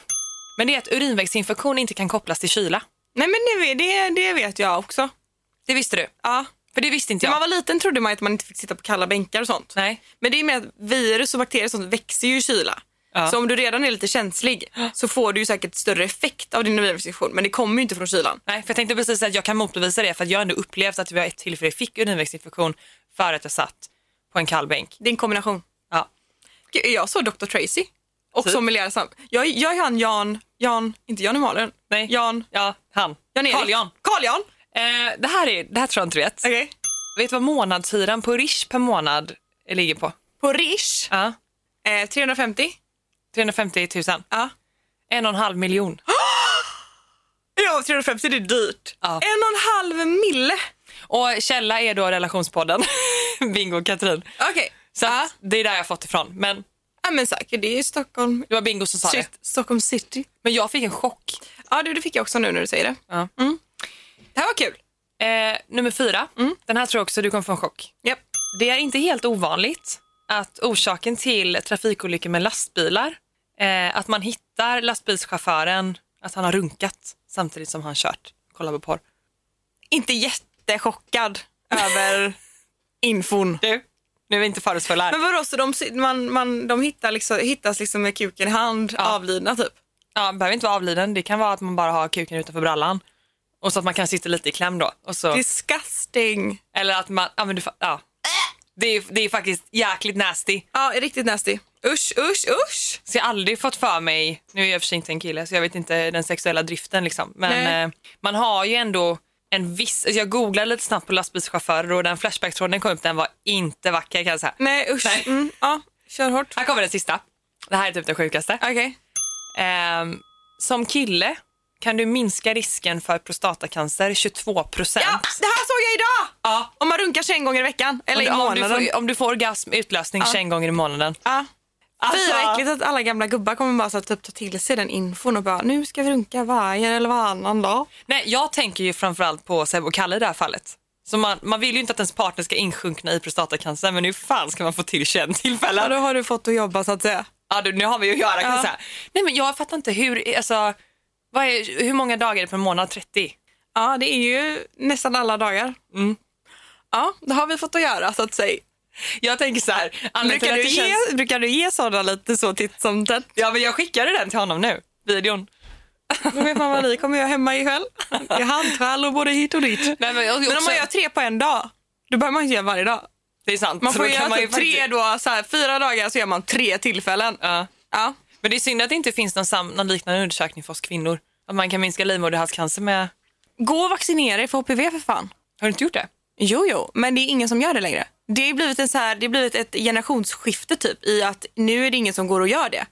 Men det är att urinvägsinfektion inte kan kopplas till kyla. Nej men det, det, det vet jag också. Det visste du? Ja. För det visste inte När jag. man var liten trodde man att man inte fick sitta på kalla bänkar och sånt. Nej. Men det är med att virus och bakterier och sånt växer ju i kyla. Ja. Så om du redan är lite känslig så får du ju säkert större effekt av din urinvägsinfektion. Men det kommer ju inte från kylan. Nej, för jag tänkte precis att jag kan motbevisa det för att jag har ändå upplevt att vi har ett tillfälle fick urinvägsinfektion för att jag satt på en kall bänk. Det är en kombination. Ja. Gud, Jag såg Dr. Tracy. Och Typ. sommelier sam. Jag, jag är han Jan, Jan, inte Jan Emanuel. Nej. Jan, Ja, han. Jan Erik. Carl Jan. Carl Jan. Eh, det, här är, det här tror jag inte du vet. Okej. Vet du vad månadshyran på Rish per månad ligger på? På Rish. Ja. Eh, 350. 350 000. Ja. En och en halv miljon. Ja, 350 det är dyrt. Ja. En och en halv mille. Och källa är då relationspodden. Bingo och Katrin. Okej. Så Ja. det är där jag fått ifrån. Men Ja men säkert, det är ju Stockholm. det var Bingo som sa det. Shit, Stockholm city. Men jag fick en chock. Ja du, det fick jag också nu när du säger det. Ja. Det här var kul. Eh, nummer fyra. Den här tror jag också du kommer få en chock. Japp. Det är inte helt ovanligt att orsaken till trafikolyckor med lastbilar, eh, att man hittar lastbilschauffören, att han har runkat samtidigt som han kört. Kolla på porr. Inte jättechockad över infon. Du, nu är vi inte fördomsfulla här. Men vadå, så de, man, man, de hittar liksom, hittas liksom med kuken i hand, Ja. avlidna typ? Ja, behöver inte vara avliden. Det kan vara att man bara har kuken utanför brallan. Och så att man kan sitta lite i kläm då. Och så, Disgusting. eller att man, ja men du, fa- ja. Det är, det är faktiskt jäkligt nasty. Ja, riktigt nasty. Usch, usch, usch. Så jag har aldrig fått för mig, nu är jag i och för sig inte en kille så jag vet inte den sexuella driften liksom. Men eh, man har ju ändå en viss, alltså jag googlade lite snabbt på lastbilschaufförer och den flashback-tråden kom upp, den var inte vacker kan jag säga. Nej usch. Nej. Mm, ja, kör hårt. Här kommer den sista. Det här är typ det sjukaste. Okej. Ehm, som kille kan du minska risken för prostatacancer 22 procent. Ja, det här såg jag idag! Ja. Om man runkar 21 gånger i veckan. Eller i om, du månaden. får, om du får orgasm, utlösning 21 gånger i månaden. Ja. Alltså- Fy vad äckligt att alla gamla gubbar kommer bara så att typ, ta till sig den infon och bara nu ska vi runka varje eller varannan dag. Nej, jag tänker ju framförallt på Seb och Kalle i det här fallet. Så man, man vill ju inte att ens partner ska insjunkna i prostatacancer men hur fan ska man få till 21 Ja, tillfällen? då har du fått att jobba så att säga. Ja, du, nu har vi ju att göra Ja. Nej men jag fattar inte hur, alltså, är, hur många dagar är det per månad? 30? Ja, det är ju nästan alla dagar. Mm. Ja, det har vi fått att göra så att säga. Jag tänker så här, Brukar du, ge, känns- brukar du ge sådana lite så titt som tätt? Ja men jag skickade den till honom nu, videon. Då vet man vad ni kommer göra hemma ikväll. Det är och både hit och dit. Nej, men, jag, Men om också, man gör tre på en dag, då behöver man inte göra varje dag. det är sant. Man får göra man ju typ tre faktiskt- då, så här, fyra dagar så gör man tre tillfällen. Ja. Ja. Men det är synd att det inte finns någon, sam, någon liknande undersökning för oss kvinnor. Att man kan minska livmoderhalscancer med... Gå och vaccinera dig för HPV för fan. Har du inte gjort det? Jo, jo, men det är ingen som gör det längre. Det har blivit, en så här, det har blivit ett generationsskifte typ i att nu är det ingen som går och gör det.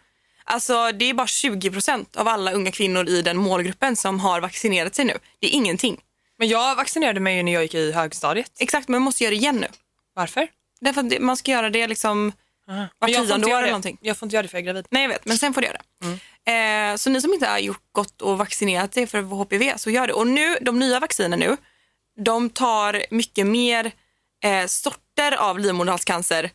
Alltså det är bara 20 procent av alla unga kvinnor i den målgruppen som har vaccinerat sig nu. Det är ingenting. Men jag vaccinerade mig ju när jag gick i högstadiet. Exakt, men man måste göra det igen nu. Varför? Därför att man ska göra det liksom var tionde år eller någonting. Jag får inte göra det för jag är gravid. Nej, jag vet, men sen får du göra det. Eh, så ni som inte har gjort, gått och vaccinerat sig för HPV, så gör det. Och nu, de nya vaccinen nu, de tar mycket mer eh, sorter av livmoderhalscancer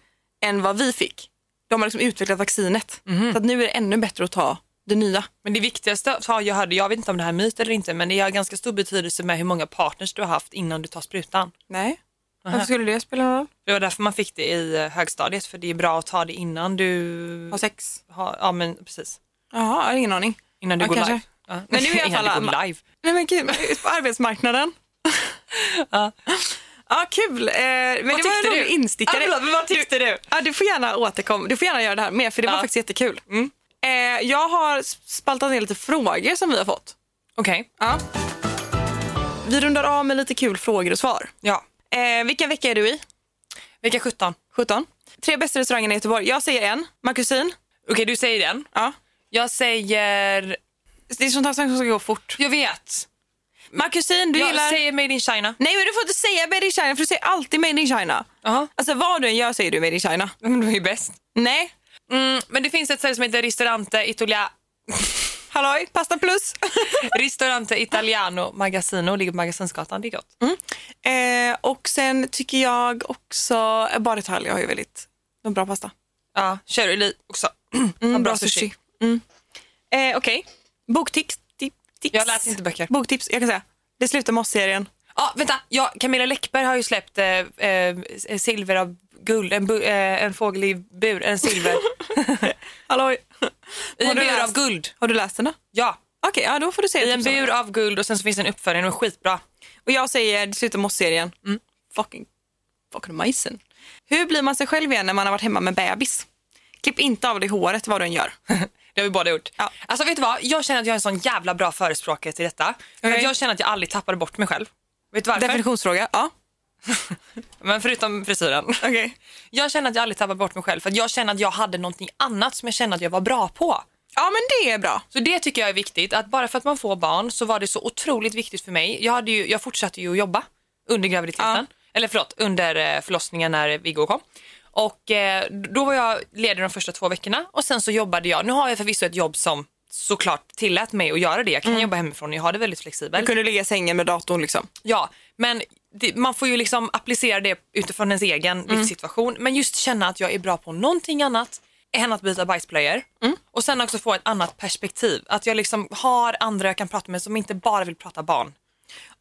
än vad vi fick. De har liksom utvecklat vaccinet. Så att nu är det ännu bättre att ta det nya. Men det viktigaste, ja, jag, hörde, jag vet inte om det här är myt eller inte, men det har ganska stor betydelse med hur många partners du har haft innan du tar sprutan. Nej. Varför skulle det spela någon roll? Det var därför man fick det i eh, högstadiet, för det är bra att ta det innan du... Ha sex? har, ja, men precis. Jaha, jag har ingen aning. Innan du Ja, går kanske. live. Ja. Men nu i alla Innan du går live. Nej men gud, på arbetsmarknaden. Ja. Ja, kul. Eh, men Vad det var en instickare. Ja, men vad tyckte du? Ja, du får gärna återkomma. Du får gärna göra det här med för det var Ja. faktiskt jättekul. Mm. Eh, jag har spaltat ner lite frågor som vi har fått. Okej, Ja. Vi rundar av med lite kul frågor och svar. ja. Eh, vilken vecka är du i? Vecka 17. 17. Tre bästa restaurangerna i Göteborg. Jag säger en. Markusin. Okej, du säger den. Ja. Jag säger... Det är sånt här som ska gå fort. Jag vet. Markusin, du jag gillar... säger Made in China. Nej, men du får inte säga Made in China för du säger alltid Made in China. Jaha, Alltså vad du än gör säger du Made in China. men du är ju bäst. Nej. Mm, men det finns ett ställe som heter Ristorante Italia... Halloj, pasta plus. Ristorante Italiano Magazzino, ligger på Magasinsgatan. Det är gott. eh, och sen tycker jag också, eh, Bar Italia har ju väldigt de bra pasta. Ja, Shirley också. Mm, bra sushi. Mm. Eh, Okej, boktips. Tip, tips. Jag läser inte böcker. Boktips, jag kan säga. Det slutar med oss-serien. Ja, vänta. Ja, Camilla Läckberg har ju släppt eh, eh, silver av guld, en, bu, eh, en fågel i bur, en silver. Halloj. I en bur läst- av guld. Har du läst den då? Ja, Okej, ja, då får du säga i en den. bur av guld och sen så finns det en uppföljning och skitbra. Och jag säger med oss-serien. Mm. Fucking, fucking majsen. Hur blir man sig själv igen när man har varit hemma med bebis? Klipp inte av dig håret vad du än gör. Det har vi båda gjort. Ja. Alltså vet du vad, jag känner att jag är en sån jävla bra förespråkare till detta. Att jag känner att jag aldrig tappade bort mig själv. Vet du varför? Definitionsfråga. Ja, Men förutom frisyren. okej. Jag känner att jag aldrig tappade bort mig själv för jag känner att jag hade någonting annat som jag kände att jag var bra på. Ja, men det är bra. Så det tycker jag är viktigt, att bara för att man får barn så var det så otroligt viktigt för mig. Jag, hade ju, jag fortsatte ju att jobba under graviditeten, eller förlåt, under eh, förlossningen när Viggo kom. Och eh, då var jag ledig de första två veckorna och sen så jobbade jag. Nu har jag förvisso ett jobb som såklart tillät mig att göra det. Jag kan jobba hemifrån jag har det väldigt Du flexibelt. kunde ligga i sängen med datorn liksom. Ja, men det, man får ju liksom applicera det utifrån ens egen livssituation. Men just känna att jag är bra på någonting annat än att byta bajsblöjor. Och sen också få ett annat perspektiv. Att jag liksom har andra jag kan prata med som inte bara vill prata barn.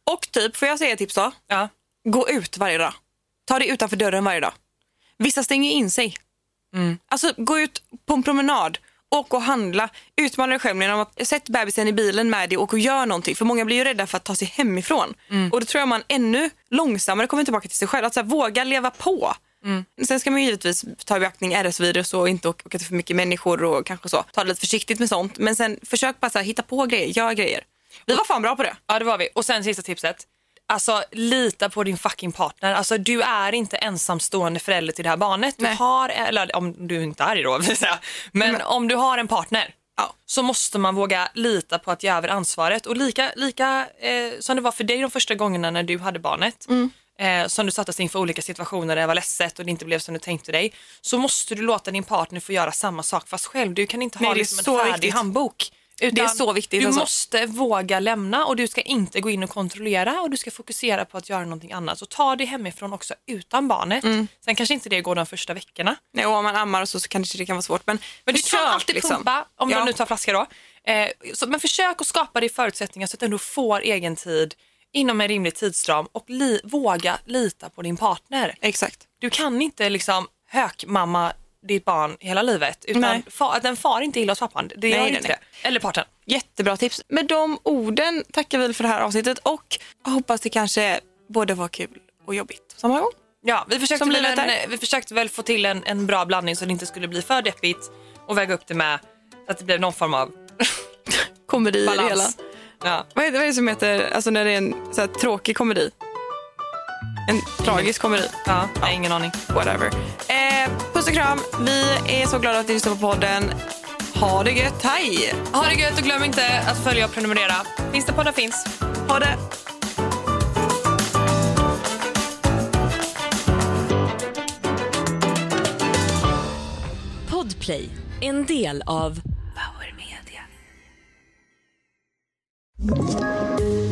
Och typ, får jag säga ett tips då? Ja. Gå ut varje dag. Ta dig utanför dörren varje dag. Vissa stänger in sig. Alltså gå ut på en promenad, åk och handla, utmana dig själv genom att sätta bebisen i bilen med dig och och gör någonting. För många blir ju rädda för att ta sig hemifrån. Och då tror jag man ännu långsammare kommer tillbaka till sig själv. Att så här, våga leva på. Sen ska man ju givetvis ta i beaktning RS-virus och inte åka till för mycket människor och kanske så. Ta det lite försiktigt med sånt. Men sen försök bara så här, hitta på grejer, gör grejer. Vi var fan bra på det. ja, det var vi. Och sen sista tipset. Alltså lita på din fucking partner. Alltså du är inte ensamstående förälder till det här barnet. Du Nej. har, eller om du inte är det då. Men om du har en partner Ja. så måste man våga lita på att ge över ansvaret. Och lika, lika eh, som det var för dig de första gångerna när du hade barnet, Mm. eh, som du sattes inför olika situationer där det var ledset och det inte blev som du tänkte dig, så måste du låta din partner få göra samma sak fast själv. Du kan inte ha Nej, är liksom en färdig viktigt. handbok. Utan Det är så viktigt, Du alltså. måste våga lämna och du ska inte gå in och kontrollera och du ska fokusera på att göra någonting annat. Så ta det hemifrån också utan barnet. Mm. Sen kanske inte det går de första veckorna. Nej, och om man ammar och så, så kanske det kan vara svårt. Men, Men du försök, kan alltid liksom. pumpa, om Ja. du nu tar flaska då. Eh, så, men försök att skapa dig förutsättningar så att du ändå får egen tid inom en rimlig tidsram och li, våga lita på din partner. Exakt. Du kan inte liksom hökmamma ditt barn hela livet utan Nej. fa, den far inte illa hos pappan. Det gör Nej, inte nej, det. Eller partnern. Jättebra tips. Med de orden tackar vi för det här avsnittet och hoppas det kanske både var kul och jobbigt samma gång. Ja, vi försökte, väl en, vi försökte väl få till en, en bra blandning så det inte skulle bli för deppigt och väga upp det med så att det blev någon form av Komedi i det hela. balans. Ja. Vad är, det, vad är det som heter, alltså när det är en så här, tråkig komedi? En tragisk komedi. Ja, nej, ingen aning. Whatever. Eh, puss och kram. Vi är så glada att ni lyssnar på podden. Ha det gött. Hej! Ha det gött och glöm inte att följa och prenumerera. Finns det poddar finns. Ha det. Podplay, en del av Power Media.